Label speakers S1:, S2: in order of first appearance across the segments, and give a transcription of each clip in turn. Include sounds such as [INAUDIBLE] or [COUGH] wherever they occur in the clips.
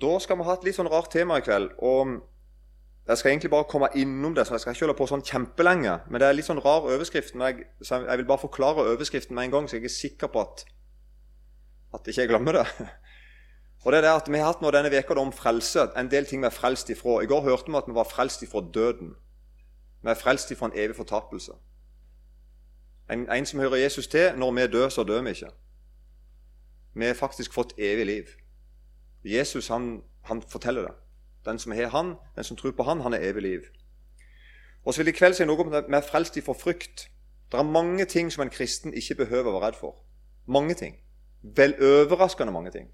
S1: Da skal vi ha et litt sånn rart tema i kveld. og Jeg skal egentlig bare komme innom det, så jeg skal ikke holde på sånn kjempelenge. Men det er litt sånn rar overskrift. Men jeg, jeg vil bare forklare overskriften med en gang, så jeg er sikker på at, at ikke jeg glemmer det. [LAUGHS] Og det er det at Vi har hatt nå denne veka om frelse. En del ting vi er frelst ifra. I går hørte vi at vi var frelst ifra døden. Vi er frelst ifra en evig fortapelse. En, en som hører Jesus til, når vi dør, så dør vi ikke. Vi har faktisk fått evig liv. Jesus han, han forteller det. Den som har han, den som tror på han, han er evig liv. Og så vil i kveld si noe om det er frelst ifra frykt. Det er mange ting som en kristen ikke behøver å være redd for. Mange ting. Vel overraskende mange ting.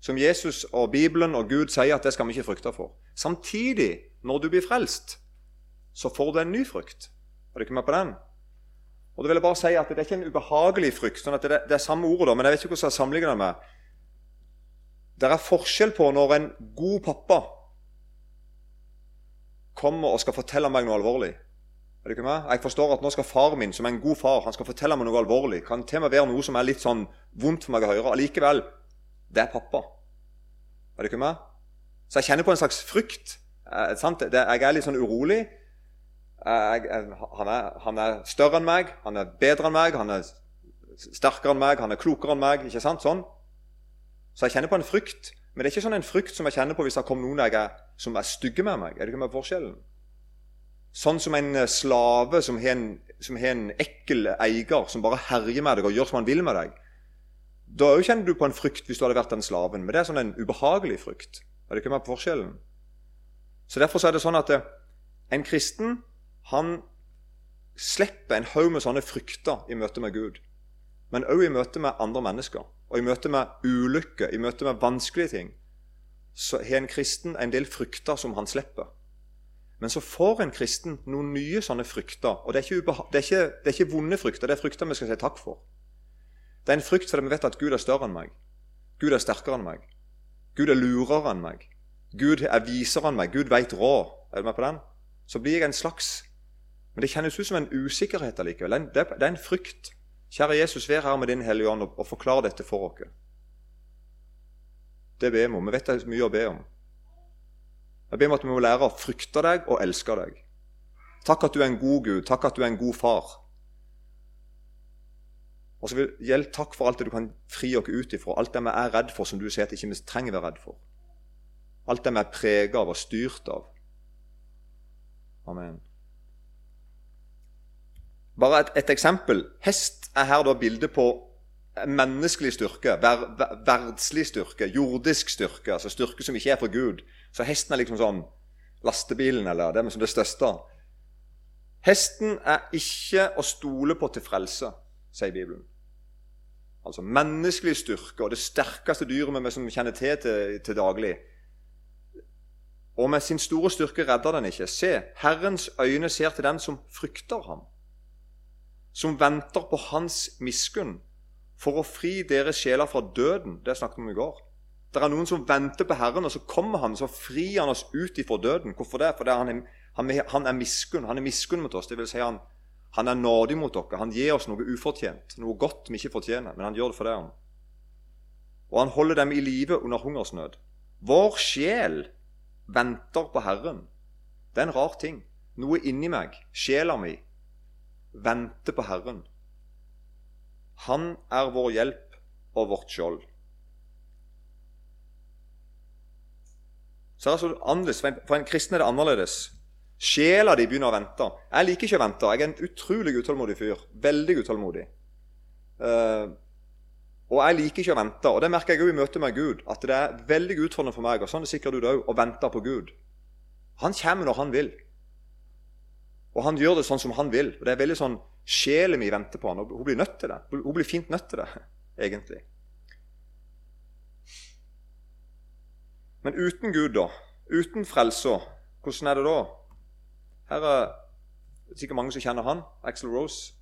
S1: Som Jesus og Bibelen og Gud sier at det skal vi ikke frykte for. Samtidig, når du blir frelst, så får du en ny frykt. Er du ikke med på den? Og det vil jeg bare si at Det er ikke en ubehagelig frykt. sånn at Det, det er samme ordet, da, men jeg vet ikke hvordan jeg sammenligner det med. Det er forskjell på når en god pappa kommer og skal fortelle meg noe alvorlig. Er det ikke med? Jeg forstår at nå skal far min, som er en god far, han skal fortelle meg noe alvorlig. Kan til og med være noe som er litt sånn vondt for meg å høre. Allikevel det er pappa. Er det ikke med? Så jeg kjenner på en slags frykt. Eh, det, jeg er litt sånn urolig. Jeg, jeg, han, er, han, er, større enn meg, han er bedre enn meg, han er sterkere enn meg, han er klokere enn meg. ikke sant? Sånn. Så jeg kjenner på en frykt. Men det er ikke sånn en frykt som jeg kjenner på hvis det kommer noen jeg som er stygge med meg. Er det ikke med forskjellen? Sånn som en eh, slave som har en, en ekkel eier som bare herjer med deg og gjør som han vil med deg. Da kjenner du på en frykt hvis du hadde vært den slaven. Men det er sånn en ubehagelig frykt. Er det ikke med forskjellen? Så Derfor så er det sånn at eh, en kristen han slipper en haug med sånne frykter i møte med Gud. Men òg i møte med andre mennesker. Og i møte med ulykke, i møte med vanskelige ting, så har en kristen en del frykter som han slipper. Men så får en kristen noen nye sånne frykter. Og det er ikke, det er ikke, det er ikke vonde frykter, det er frykter vi skal si takk for. Det er en frykt fordi vi vet at Gud er større enn meg. Gud er sterkere enn meg. Gud er lurere enn meg. Gud er visere enn meg. Gud veit råd. Er du med på den? Så blir jeg en slags Men det kjennes ut som en usikkerhet allikevel. Det, er en frykt. Kjære Jesus, vær her med Din Hellige Ånd og, og forklar dette for oss. Det ber vi om. Vi vet det er mye å be om. Jeg ber om at vi må lære å frykte deg og elske deg. Takk at du er en god Gud. Takk at du er en god far. Og så vil Gjeld takk for alt det du kan fri oss ut ifra, alt det vi er redd for, som du sier at ikke vi trenger være redd for. Alt det vi er preget av og styrt av. Amen. Bare et, et eksempel. Hest er her da bildet på menneskelig styrke, ver, ver, verdslig styrke, jordisk styrke, altså styrke som ikke er for Gud. Så hesten er liksom sånn lastebilen, eller det som det største. Hesten er ikke å stole på til frelse, sier Bibelen. Altså menneskelig styrke og det sterkeste dyret vi som kjenner til, til til daglig. Og med sin store styrke redder den ikke. Se, Herrens øyne ser til den som frykter ham, som venter på hans miskunn for å fri deres sjeler fra døden. Det snakket vi om i går. Det er noen som venter på Herren, og så kommer han, så frir han oss ut ifra døden. Hvorfor det? Fordi han er, han, han er miskunn. Han er miskunn mot oss. Det vil si han, han er nådig mot dere. Han gir oss noe ufortjent, noe godt vi ikke fortjener. Men han gjør det for det. han. Og han holder dem i live under hungersnød. Vår sjel venter på Herren. Det er en rar ting. Noe inni meg, sjela mi, venter på Herren. Han er vår hjelp og vårt skjold. Så er det så annerledes. For en kristen er det annerledes. Sjela di begynner å vente. Jeg liker ikke å vente. Jeg er en utrolig utålmodig fyr. Veldig utålmodig. Uh, og jeg liker ikke å vente. Og det merker jeg òg i møte med Gud. At det er veldig utfordrende for meg, og sånn er sikkert du òg, å vente på Gud. Han kommer når han vil. Og han gjør det sånn som han vil. Og det er veldig sånn Sjelen min venter på han, og hun blir nødt til det. Hun blir fint nødt til det, [LAUGHS] egentlig. Men uten Gud, da? Uten frelsa, hvordan er det da? Her er sikkert mange som kjenner han. Axel Rose.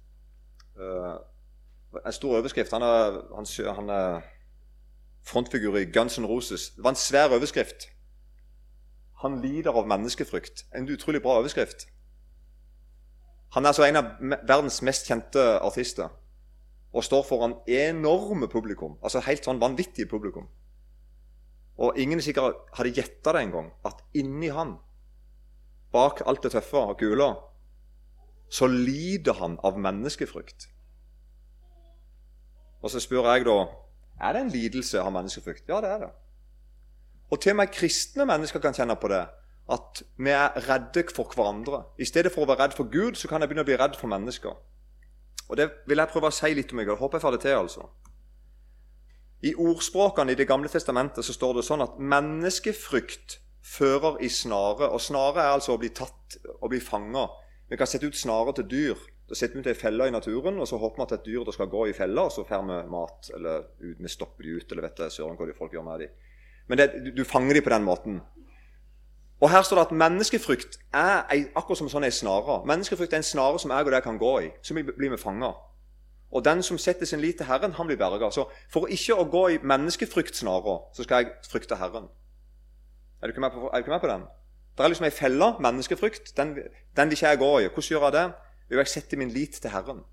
S1: Uh, en stor overskrift. Han er, han, han er, frontfigur i Guns N' Roses. Det var en svær overskrift. Han lider av menneskefrykt. En utrolig bra overskrift. Han er altså en av verdens mest kjente artister og står foran enorme publikum. Altså helt sånn vanvittige publikum. Og ingen sikkert hadde gjetta det engang, at inni han, bak alt det tøffe og gule, så lider han av menneskefrykt. Og så spør jeg da er det en lidelse av menneskefrykt. Ja, det er det. Og til og med kristne mennesker kan kjenne på det. At vi er redde for hverandre. I stedet for å være redd for Gud, så kan jeg begynne å bli redd for mennesker. Og Det vil jeg prøve å si litt om. Jeg håper jeg får det til. altså. I ordspråkene i Det gamle testamentet så står det sånn at menneskefrykt fører i snare. Og snare er altså å bli tatt og bli fanga. Vi kan sette ut snare til dyr. Da setter vi ut ei felle i naturen, og så håper vi at et dyr skal gå i fella, og så får vi mat. Eller vi stopper de ut, eller vet jeg søren hva de folk gjør med de. Men det, du, fanger de på den måten. Og her står det at menneskefrykt er ei, akkurat som sånn ei snare. Menneskefrykt er en snare som jeg og dere kan gå i. Så blir vi fanga. Og den som setter sin lit til Herren, han blir berga. Så for ikke å gå i menneskefryktsnara, så skal jeg frykte Herren. Er du ikke med på, ikke med på den? Det er liksom ei felle, menneskefrykt. Den, den vil ikke jeg gå i. Hvordan gjør jeg det? Jo, jeg setter min lit til Herren.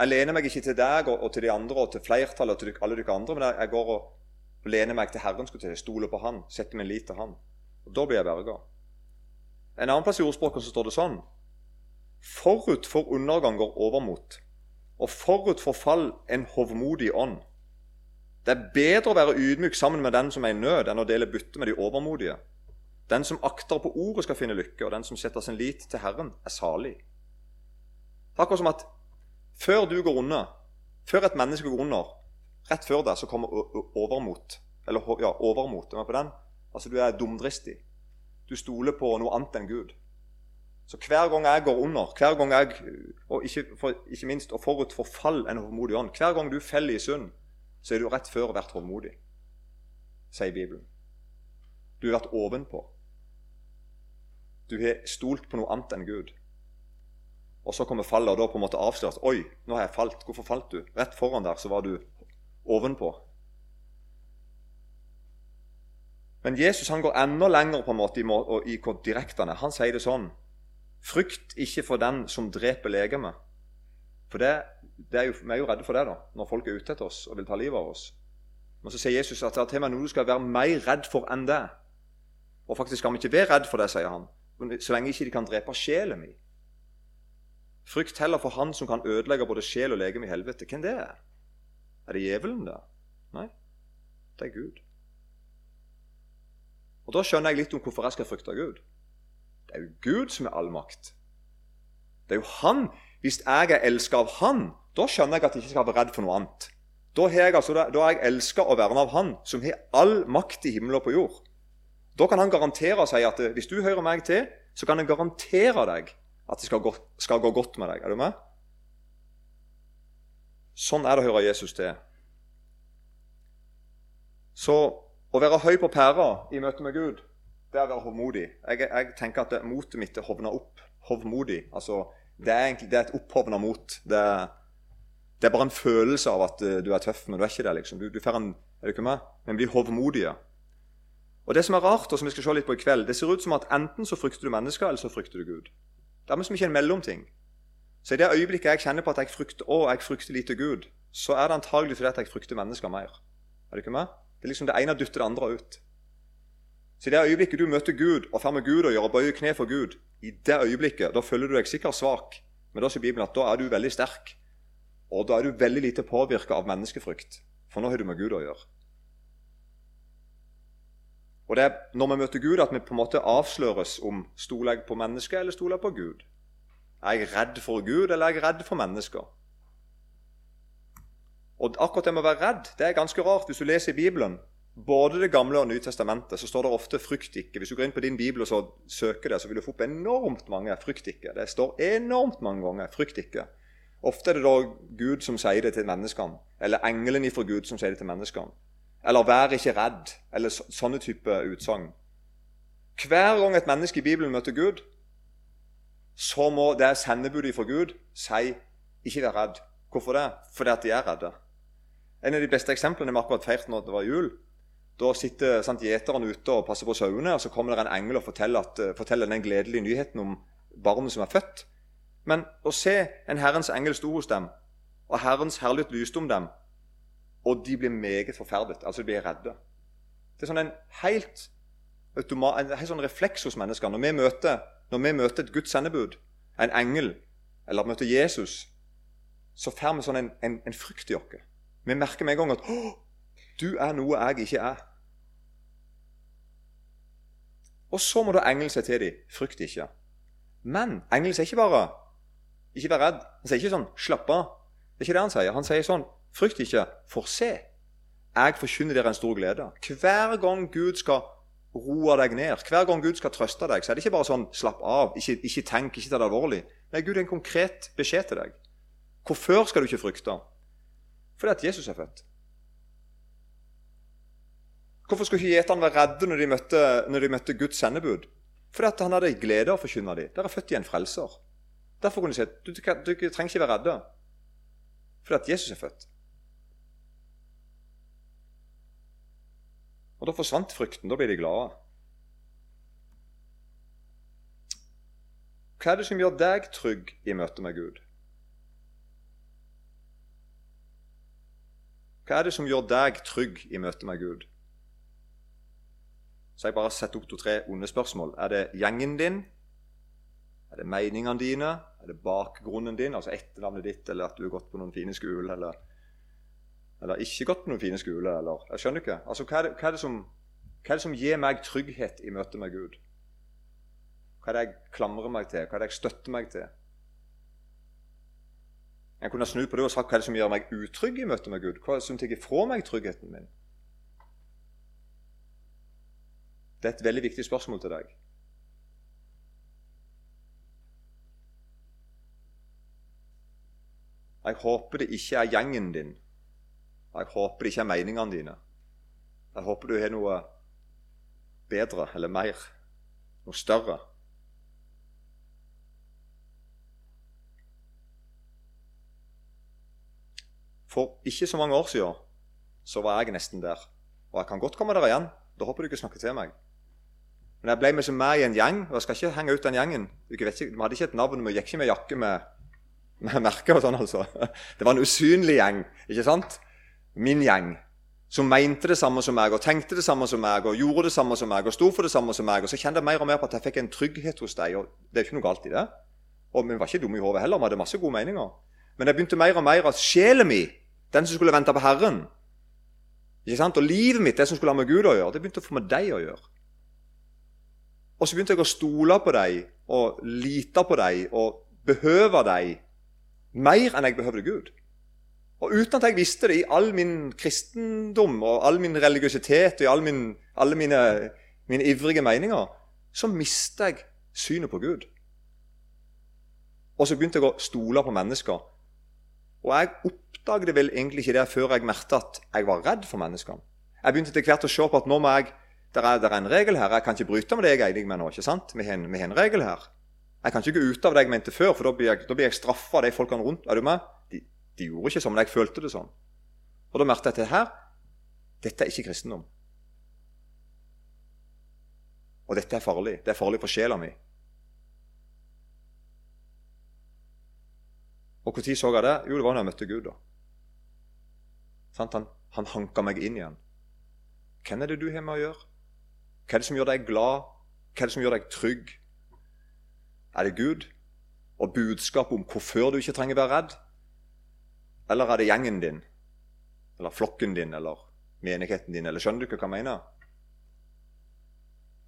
S1: Jeg lener meg ikke til deg og, og til de andre og til flertallet og til alle dere andre, men jeg, går og, lener meg til Herren, skulle til, stoler på Han, setter min lit til Han. Og Da blir jeg berga. En annen plass i ordspråket så står det sånn Forut for undergang går overmot, og forut for fall en hovmodig ånd. Det er bedre å være ydmyk sammen med den som er i nød, enn å dele bytte med de overmodige. Den som akter på ordet, skal finne lykke, og den som setter sin lit til Herren, er salig. Takk også som at før du går under, før et menneske går under, rett før deg så kommer overmot. Eller ja, overmot. Er på den? Altså, du er dumdristig. Du stoler på noe annet enn Gud. Så hver gang jeg går under, hver gang jeg, og ikke, for, ikke minst og forut for fall en hovmodig ånd Hver gang du faller i synd, så er du rett før vært hovmodig, sier Bibelen. Du har vært ovenpå. Du har stolt på noe annet enn Gud. Og så kommer fallet, og da på en måte avsløres Oi, nå har jeg falt. Hvorfor falt du? Rett foran der så var du ovenpå. Men Jesus han går enda lenger på en måte i, i direktene. Han er. Han sier det sånn Frykt ikke for den som dreper legemet. For det, det er jo, Vi er jo redde for det da, når folk er ute etter oss og vil ta livet av oss. Men så sier Jesus at det er til meg noe du skal være mer redd for enn det. Og faktisk skal vi ikke være redd for det, sier han så lenge ikke de kan drepe sjelen min. Frykt heller for han som kan ødelegge både sjel og legeme i helvete. Hvem det er? Er det djevelen, da? Nei, det er Gud. Og Da skjønner jeg litt om hvorfor jeg skal frykte Gud. Det er jo Gud som er all makt. Det er jo Han. Hvis jeg er elska av Han, da skjønner jeg at jeg ikke skal være redd for noe annet. Da, jeg, altså, er jeg elska og verna av Han, som har all makt i himmel og på jord. Da kan han garantere si at eh, hvis du hører meg til, så kan jeg garantere deg at det skal gå, skal gå godt med deg. Er du med? Sånn er det å høre Jesus til. Så å være høy på pæra i møte med Gud, det er å være hovmodig. Jeg, jeg tenker at motet mitt er hovna opp. Hovmodig. Altså, det er, egentlig, det er et opphovna mot. Det det er, bare en følelse av at uh, du er tøff, men du er ikke det. liksom. Du, du får en, er du ikke med? Men blir hovmodige. Og Det som er rart, og som vi skal se litt på i kveld, det ser ut som at enten så frykter du mennesker, eller så frykter du Gud. Det er som ikke en mellomting. Så i det øyeblikket jeg kjenner på at jeg frykter å, jeg frykter lite Gud, så er det antagelig fordi at jeg frykter mennesker mer. Er du ikke med? Det er liksom det ene dytter det andre ut. Så i det øyeblikket du møter Gud og får med Gud å gjøre, bøyer kne for Gud, i det øyeblikket, da føler du deg sikkert svak. Men da sier Bibelen at da er du veldig sterk. Og da er du veldig lite påvirka av menneskefrykt. For nå har du med Gud å gjøre. Og det er når vi møter Gud, at vi på en måte avsløres om stoler jeg på mennesket eller stoler jeg på Gud. Er jeg redd for Gud, eller er jeg redd for mennesker? Og akkurat det med å være redd det er ganske rart. Hvis du leser i Bibelen, både Det gamle og Nye testamentet, så står det ofte 'frykt ikke'. Hvis du går inn på din bibel og så søker det, så vil du få opp enormt mange 'frykt ikke'. Det står enormt mange ganger 'frykt ikke'. Ofte er det da Gud som sier det til menneskene, eller engelen ifra Gud som sier det til menneskene. Eller 'vær ikke redd', eller sånne type utsagn. Hver gang et menneske i Bibelen møter Gud, så må det sendebudet fra Gud si 'ikke vær redd'. Hvorfor det? Fordi at de er redde. En av de beste eksemplene vi akkurat feirte når det var jul. Da sitter sant, gjeteren ute og passer på sauene, og så kommer det en engel og forteller, at, uh, forteller den gledelige nyheten om barnet som er født. Men å se en Herrens engel sto hos dem, og Herrens herlighet lyste om dem, og de blir meget forferdet. Altså de blir redde. Det er sånn en helt, automat, en helt sånn refleks hos mennesker. Når vi møter, når vi møter et Guds sendebud, en engel, eller møter Jesus, så får vi sånn en, en, en frykt i oss. Vi merker med en gang at «Å, du er noe jeg ikke er. Og så må da engelen seg til dem frykt ikke. Men engelen sier ikke bare ikke vær redd. Han sier ikke sånn 'slapp av'. Det er ikke det han sier. Han sier sånn 'frykt ikke, for se'. Jeg forkynner dere en stor glede. Hver gang Gud skal roe deg ned, hver gang Gud skal trøste deg, så er det ikke bare sånn 'slapp av', ikke, ikke tenk, ikke ta det alvorlig. Nei, Gud har en konkret beskjed til deg. Hvorfor skal du ikke frykte? Fordi at Jesus er født. Hvorfor skulle ikke gjeterne være redde når de møtte, når de møtte Guds sendebud? Fordi at han hadde glede av å forkynne dem. Dere er født i en frelser. Derfor kunne de si at du, du, du trenger ikke være redde. Fordi at Jesus er født. Og Da forsvant frykten. Da ble de glade. Hva er det som gjør deg trygg i møte med Gud? Hva er det som gjør deg trygg i møte med Gud? Så jeg bare setter opp to-tre onde spørsmål. Er det gjengen din? Er det meningene dine? Er det bakgrunnen din, altså etternavnet ditt, eller at du har gått på noen fine skoler, eller, eller ikke gått på noen fine skoler, eller Jeg skjønner ikke. Altså, hva er, det, hva, er som, hva er det som gir meg trygghet i møte med Gud? Hva er det jeg klamrer meg til? Hva er det jeg støtter meg til? Jeg kunne snu på det og sagt hva er det som gjør meg utrygg i møte med Gud? Hva er det som tar fra meg tryggheten min? Det er et veldig viktig spørsmål til deg. Jeg håper det ikke er gjengen din. Jeg håper det ikke er meningene dine. Jeg håper du har noe bedre eller mer, noe større. For ikke så mange år siden så var jeg nesten der. Og jeg kan godt komme der igjen. Da håper du ikke snakker til meg. Men jeg ble med som med i en gjeng, og jeg skal ikke henge ut den gjengen. Vi hadde ikke et navn, vi gikk ikke med jakke med, med merker og sånn. altså. [LAUGHS] Det var en usynlig gjeng, ikke sant? Min gjeng. Som mente det samme som meg, og tenkte det samme som meg, og gjorde det samme som meg, og sto for det samme som meg. Og så kjente jeg mer og mer på at jeg fikk en trygghet hos deg. og Det er jo ikke noe galt i det. Og Vi var ikke dumme i hodet heller, vi hadde masse gode meninger. Men jeg begynte mer og mer at sjelen min, den som skulle vente på Herren, ikke sant? og livet mitt, det som skulle ha med Gud å gjøre, det begynte å få med deg å gjøre. Og så begynte jeg å stole på deg og lite på deg og behøve deg mer enn jeg behøvde Gud. Og uten at jeg visste det, i all min kristendom og all min religiøsitet og i all min, alle mine, mine ivrige meninger, så mista jeg synet på Gud. Og så begynte jeg å stole på mennesker. Og jeg oppdaget vel egentlig ikke det før jeg merket at jeg var redd for menneskene. Jeg begynte etter hvert å se på at nå må jeg det er, er, en regel her. Jeg kan ikke bryte med det jeg er enig med nå. ikke sant? Vi har en, regel her. Jeg kan ikke gå ut av det jeg mente før, for da blir jeg, da jeg straffa av de folkene rundt. Er du med? De, de, gjorde ikke sånn, men jeg følte det sånn. Og da merket jeg at her dette er ikke kristendom. Og dette er farlig. Det er farlig for sjela mi. Og når så jeg det? Jo, det var da jeg møtte Gud. da. Han, han hanka meg inn igjen. Hvem er det du har med å gjøre? Hva er det som gjør deg glad? Hva er det som gjør deg trygg? Er det Gud og budskap om hvorfor du ikke trenger være redd? Eller er det gjengen din, eller flokken din, eller menigheten din? Eller skjønner du ikke hva jeg mener?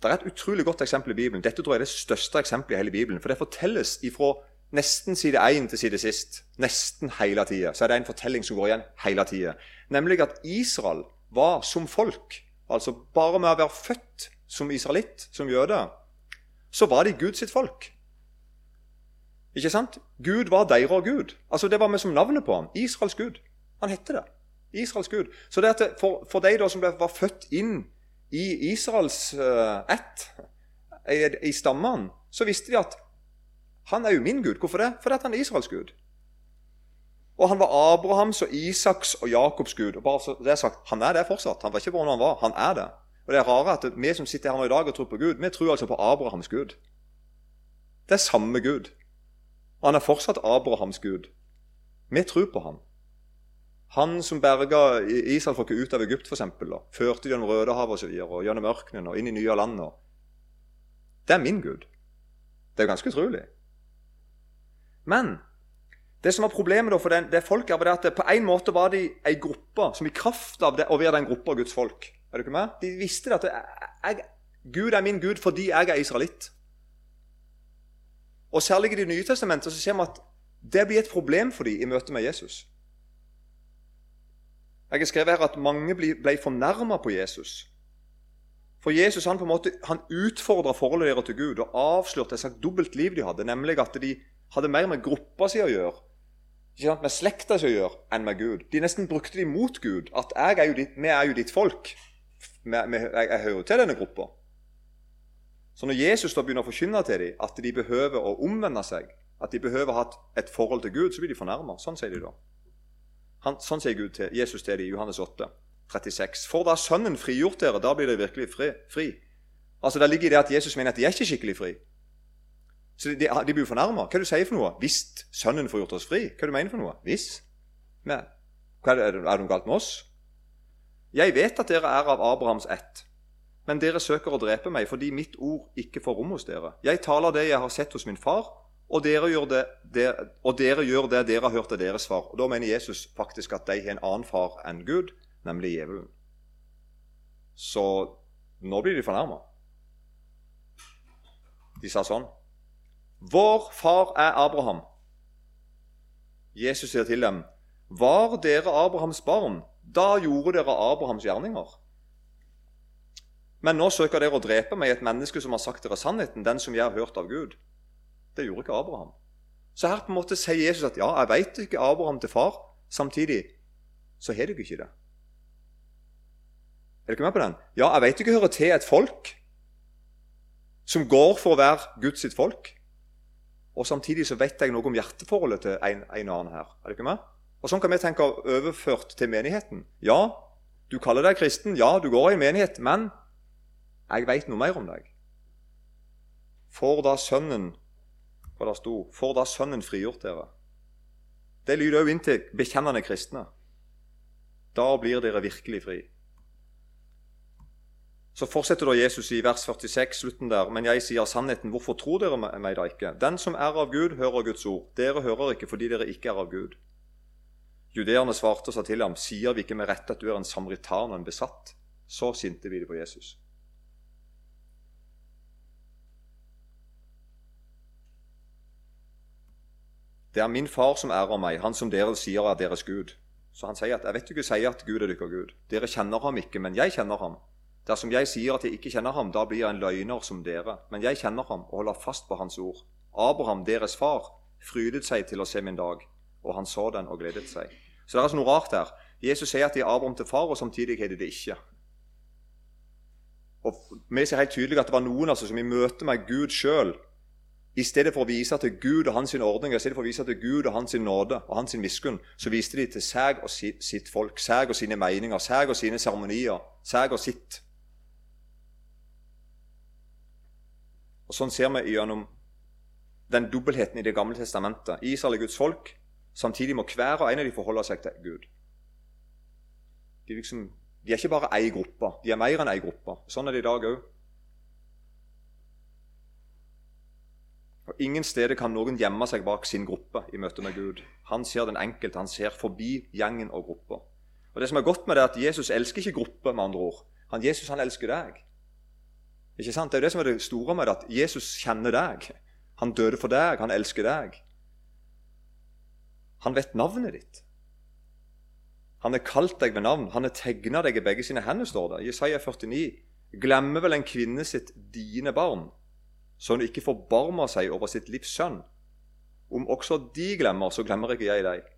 S1: Det er et utrolig godt eksempel i Bibelen. Dette tror jeg er det største eksempelet i hele Bibelen. For det fortelles ifra nesten side 1 til side sist. Nesten hele tida. Så er det en fortelling som går igjen hele tida. Nemlig at Israel var som folk Altså bare med å være født som israelitt, som jøde, så var de Guds sitt folk. Ikke sant? Gud var deres Gud. Altså Det var vi som navnet på ham. Israels Gud. Han hette det. Israels Gud. Så det at for, for de da som ble, var født inn i Israels uh, ett, i, i stammene, så visste de at han er jo min Gud. Hvorfor det? Fordi han er Israels Gud. Og han var Abrahams og Isaks og Jakobs gud. Og bare så det er sagt, Han er det fortsatt. Han var ikke hvordan han var. Han er det. Og det er rare at Vi som sitter her nå i dag og tror på Gud, vi tror altså på Abrahams gud. Det er samme Gud. Og han er fortsatt Abrahams gud. Vi tror på ham. Han som berga israelfolket ut av Egypt, da. førte gjennom Rødehavet og, så videre, og gjennom ørkenen og inn i nye land. Det er min Gud. Det er ganske utrolig. Men det som var problemet for det, det folket, var at på en måte var de ei gruppe som i kraft av det, å være den gruppa Guds folk Er du ikke med? De visste at jeg, Gud er min Gud fordi jeg er israelitt. Og Særlig i Det nye testamentet så ser vi at det blir et problem for dem i møte med Jesus. Jeg har skrevet her at mange ble, fornærma på Jesus. For Jesus han på en måte, han utfordra forholdet deres til Gud og avslørte et dobbelt liv de hadde, nemlig at de hadde mer med gruppa si å gjøre, ikke sant, med slekta si å gjøre, enn med Gud. De nesten brukte de mot Gud. At er ditt, vi er jo ditt folk. Jeg, jeg hører til denne gruppa. Så når Jesus da begynner å forkynne til dem at de behøver å omvende seg, at de behøver å ha et forhold til Gud, så blir de fornærma. Sånn sier de da. Han, sånn sier Gud til, Jesus til dem i Johannes 8, 36. For da Sønnen frigjort dere, da blir dere virkelig fri. fri. Altså Det ligger i det at Jesus mener at de er ikke skikkelig fri. Så De, de, de blir fornærma. Hva er det du sier for noe? Hvis Sønnen får gjort oss fri? Hva er det du mener for noe? Hvis? Men, er, det, er det noe galt med oss? Jeg vet at dere er av Abrahams ett. Men dere søker å drepe meg fordi mitt ord ikke får rom hos dere. Jeg taler det jeg har sett hos min far, og dere gjør det, det, og dere, gjør det dere har hørt av deres far. Og Da mener Jesus faktisk at de har en annen far enn Gud, nemlig djevelen. Så nå blir de fornærma. De sa sånn Vår far er Abraham. Jesus sier til dem, Var dere Abrahams barn, da gjorde dere Abrahams gjerninger. Men nå søker dere å drepe meg, et menneske som har sagt dere sannheten, den som jeg har hørt av Gud. Det gjorde ikke Abraham. Så her på en måte sier Jesus at ja, jeg vet ikke Abraham til far. Samtidig så har dere ikke det. Er dere med på den? Ja, jeg vet ikke hører til et folk som går for å være Guds sitt folk. Og samtidig så vet jeg noe om hjerteforholdet til en, en annen her. Er det ikke med? Og Sånn kan vi tenke overført til menigheten. Ja, du kaller deg kristen. Ja, du går i en menighet. Men jeg veit noe mer om deg. For da Sønnen hva det sto, for da Sønnen frigjort dere. Det lyder òg inn til bekjennende kristne. Da blir dere virkelig fri. Så fortsetter da Jesus i vers 46, slutten der. Men jeg sier sannheten. Hvorfor tror dere meg da ikke? Den som er av Gud, hører Guds ord. Dere hører ikke fordi dere ikke er av Gud. Judeerne svarte og sa til ham, sier vi ikke med rette at du er en samaritan og en besatt? Så sinte vi det på Jesus. Det er min far som ærer meg, han som dere sier er deres Gud. Så han sier at jeg vet ikke sier at Gud er deres Gud. Dere kjenner ham ikke, men jeg kjenner ham. Dersom jeg sier at jeg ikke kjenner ham, da blir jeg en løgner som dere. Men jeg kjenner ham og holder fast på hans ord. Abraham, deres far, frydet seg til å se min dag, og han så den og gledet seg. Så det er altså noe rart her. Jesus sier at de er Abraham til far, og samtidig er de det ikke. Og Vi ser helt tydelig at det var noen altså, som i møte med Gud sjøl i stedet for å vise til Gud og hans ordning, i stedet for å vise til Gud og hans nåde og hans miskunn, så viste de til seg og sitt folk, seg og sine meninger, seg og sine seremonier, seg og sitt. Og Sånn ser vi gjennom den dobbeltheten i Det gamle testamentet. Israel er Guds folk. Samtidig må hver og en av dem forholde seg til Gud. De, liksom, de er ikke bare ei gruppe, de er mer enn ei gruppe. Sånn er det i dag òg. Og Ingen steder kan noen gjemme seg bak sin gruppe i møte med Gud. Han ser den enkelte, han ser forbi gjengen og gruppa. Og Det som er godt med det, er at Jesus elsker ikke gruppe, med andre ord. Han, Jesus han elsker deg. Ikke sant? Det er jo det som er det store med det, at Jesus kjenner deg. Han døde for deg, han elsker deg. Han vet navnet ditt. Han har kalt deg med navn. Han har tegna deg i begge sine hender, står det. Jesaja 49. Glemmer vel en kvinne sitt dine barn? så hun ikke forbarmer seg over sitt livs sønn. Om også de glemmer, så glemmer ikke jeg deg.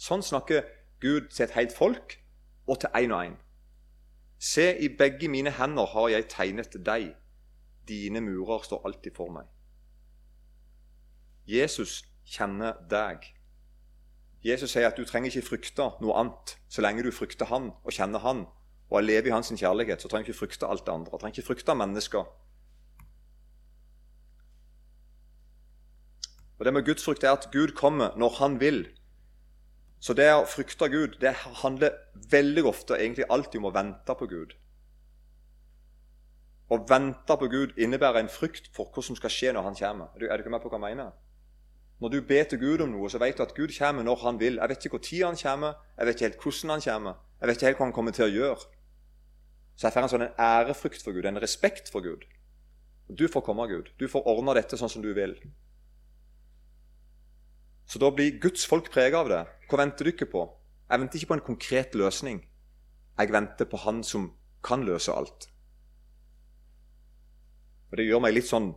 S1: Sånn snakker Gud til et helt folk og til én og én. Se, i begge mine hender har jeg tegnet deg. Dine murer står alltid for meg. Jesus kjenner deg. Jesus sier at du trenger ikke frykte noe annet så lenge du frykter Han og kjenner Han og lever i Hans kjærlighet. Så trenger du ikke frykte alt det andre. Du trenger ikke frykte mennesker. Og Det med gudsfrykt er at Gud kommer når Han vil. Så det å frykte Gud det handler veldig ofte egentlig alltid om å vente på Gud. Å vente på Gud innebærer en frykt for hva som skal skje når han kommer. Er du, er du ikke med på hva jeg mener? Når du ber til Gud om noe, så vet du at Gud kommer når han vil. Jeg vet ikke hvor tid han kommer, jeg vet ikke helt hvordan han kommer, jeg vet ikke helt hva han kommer til å gjøre. Så jeg får en sånn ærefrykt for Gud, en respekt for Gud. Du får komme, Gud. Du får ordne dette sånn som du vil. Så da blir Guds folk preget av det. Hva venter du ikke på? Jeg venter ikke på en konkret løsning. Jeg venter på Han som kan løse alt. Og Det gjør meg litt sånn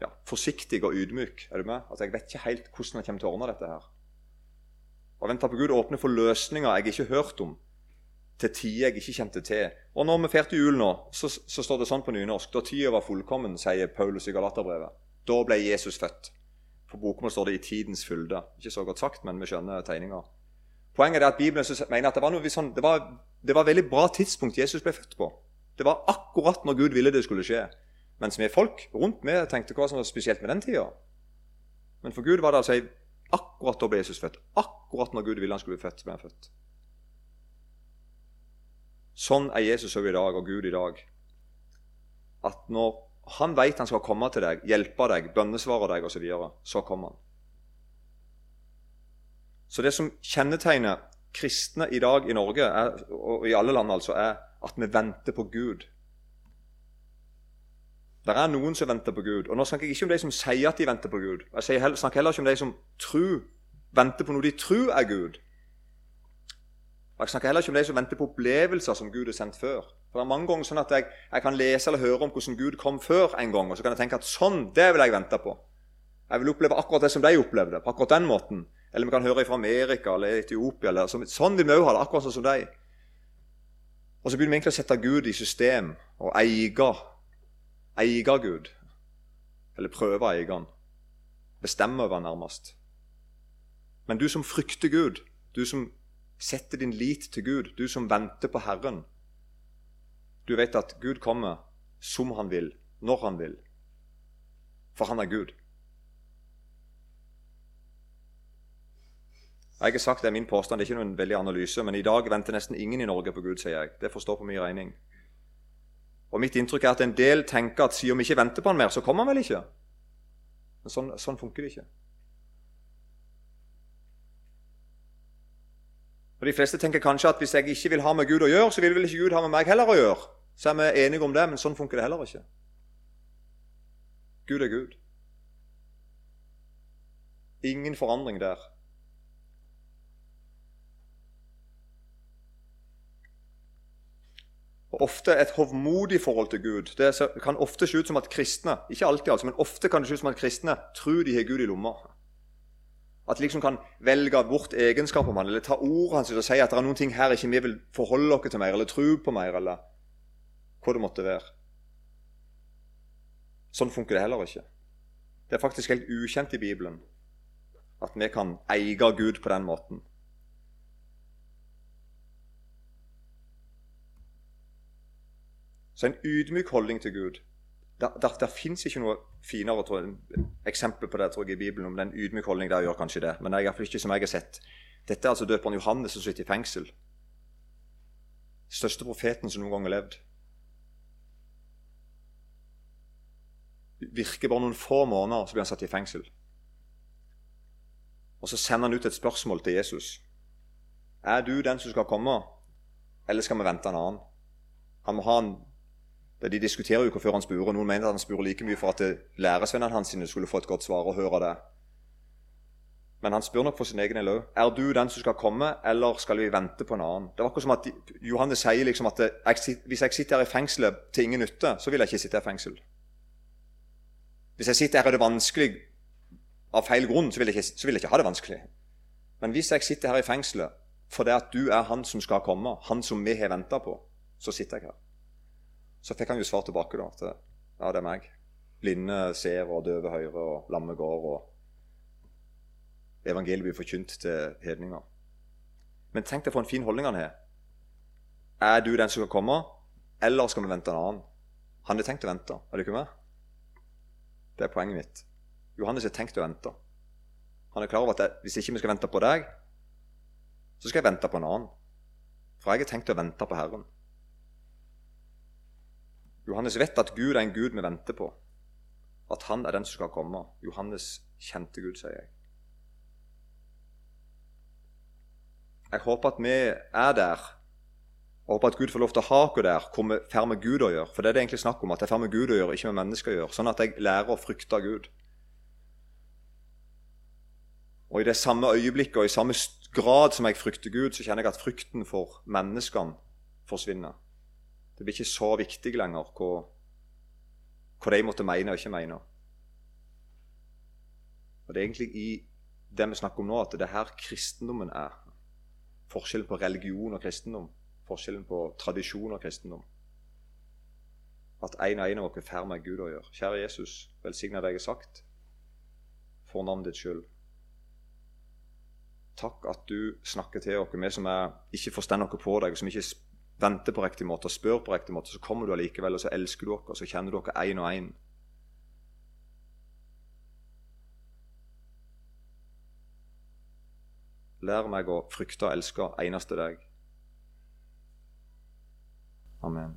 S1: ja, forsiktig og ydmyk. Er du med? Altså, Jeg vet ikke helt hvordan jeg kommer til å ordne dette her. Å vente på Gud åpner for løsninger jeg ikke har hørt om, til tider jeg ikke kjente til. Og når vi feirte jul nå, så, så, står det sånn på nynorsk Da tida var fullkommen, sier Paulus i Galaterbrevet. Da ble Jesus født. På bokmål står det 'i tidens fylde'. Ikke så godt sagt, men vi skjønner tegninga. Poenget er at Bibelen mener at det var, noe sånn, det var, det var et veldig bra tidspunkt Jesus ble født på. Det var akkurat når Gud ville det skulle skje. Mens vi folk rundt med tenkte hva som var spesielt med den tida. Men for Gud var det altså akkurat da ble Jesus født. Akkurat når Gud ville han skulle bli født, ble han født. Sånn er Jesus òg i dag, og Gud i dag. At når han vet han skal komme til deg, hjelpe deg, bønnesvare deg osv., så, videre, så kommer han. Så det som kjennetegner kristne i dag i Norge, er, og i alle land, altså, er at vi venter på Gud. Det er noen som venter på Gud. Og Nå snakker jeg ikke om de som sier at de venter på Gud. Jeg snakker heller ikke om de som tror, venter på noe de tror er Gud. Og Jeg snakker heller ikke om de som venter på opplevelser som Gud har sendt før. For det er mange ganger sånn at jeg, jeg, kan lese eller høre om hvordan Gud kom før en gang, og så kan jeg tenke at sånn, det vil jeg vente på. Jeg vil oppleve akkurat det som de opplevde, på akkurat den måten. Eller vi kan høre fra Amerika eller Etiopia. Eller, sånn vil vi òg ha det, akkurat sånn som de. Og så begynner vi egentlig å sette Gud i system og eie, eie Gud. Eller prøve å eie Han. Bestemme over Han nærmest. Men du som frykter Gud, du som setter din lit til Gud, du som venter på Herren. Du vet at Gud kommer som han vil, når han vil. For han er Gud. Jeg har sagt det er min påstand, det er ikke noen veldig analyse, men i dag venter nesten ingen i Norge på Gud, sier jeg. Det får stå på min regning. Og Mitt inntrykk er at en del tenker at siden vi ikke venter på han mer, så kommer han vel ikke. Men sånn, sånn funker det ikke. Og De fleste tenker kanskje at hvis jeg ikke vil ha med Gud å gjøre, så vil vel ikke Gud ha med meg heller å gjøre. Så er vi enige om det, men sånn funker det heller ikke. Gud er Gud. Ingen forandring der. Og Ofte et hovmodig forhold til Gud. Det kan ofte se ut som at kristne ikke alltid altså, men ofte kan det se ut som at kristne tror de har Gud i lomma. At de liksom kan velge bort egenskaper om han, eller ta ordet hans og si at det er noen ting her ikke vi vil forholde oss til mer, eller tro på mer, eller hva det måtte være. Sånn funker det heller ikke. Det er faktisk helt ukjent i Bibelen at vi kan eie Gud på den måten. Så en ydmyk holdning til Gud det, der, der fins ikke noe finere tror eksempel på det tror jeg, i Bibelen om den ydmyk holdning. Der gjør kanskje det, men det er iallfall ikke som jeg har sett. Dette er altså døperen Johannes som sitter i fengsel. Største profeten som noen gang har levd. Virker bare noen få måneder, så blir han satt i fengsel. Og så sender han ut et spørsmål til Jesus. Er du den som skal komme, eller skal vi vente en annen? Han må ha en de diskuterer jo hvorfor han spør. Noen mener at han spør like mye for at læresvennene hans skulle få et godt svar og høre det. Men han spør nok for sin egen del òg. Er du den som skal komme, eller skal vi vente på en annen? Det var akkurat som at Johannes sier liksom at hvis jeg sitter her i fengselet til ingen nytte, så vil jeg ikke sitte her i fengsel. Hvis jeg sitter her og det er vanskelig av feil grunn, så vil, ikke, så vil jeg ikke ha det vanskelig. Men hvis jeg sitter her i fengselet fordi at du er han som skal komme, han som vi har venta på, så sitter jeg her. Så fikk han jo svar tilbake da, at ja, det er meg. Blinde ser, og døve hører, og lamme går. og Evangeliet blir forkynt til hedninger. Men tenk deg for en fin holdning han har. Er du den som skal komme, eller skal vi vente en annen? Han har tenkt å vente. Er det ikke med? Det er poenget mitt. Johannes har tenkt å vente. Han er klar over at jeg, hvis ikke vi skal vente på deg, så skal jeg vente på en annen. For jeg har tenkt å vente på Herren. Johannes vet at Gud er en Gud vi venter på. At han er den som skal komme. Johannes kjente Gud, sier jeg. Jeg håper at vi er der. Jeg håper at Gud får lov til å ha oss der hvor vi får med Gud å gjøre. For det er det egentlig snakk om, at jeg får med Gud å gjøre, ikke med mennesker å gjøre. Sånn at jeg lærer å frykte Gud. Og i det samme øyeblikket og i samme grad som jeg frykter Gud, så kjenner jeg at frykten for menneskene forsvinner. Det blir ikke så viktig lenger hva, hva de måtte mene og ikke mene. Og Det er egentlig i det vi snakker om nå, at det er her kristendommen er. Forskjellen på religion og kristendom. Forskjellen på tradisjon og kristendom. At en og en av oss får med Gud å gjøre. Kjære Jesus, velsigna det jeg har sagt, for navnet ditt skyld. Takk at du snakker til oss, vi som er, ikke forstår noe på deg, som ikke venter på riktig måte og spør på riktig måte. Så kommer du allikevel, og så elsker du oss, og så kjenner du oss én og én. Lær meg å frykte og elske eneste deg. Amen.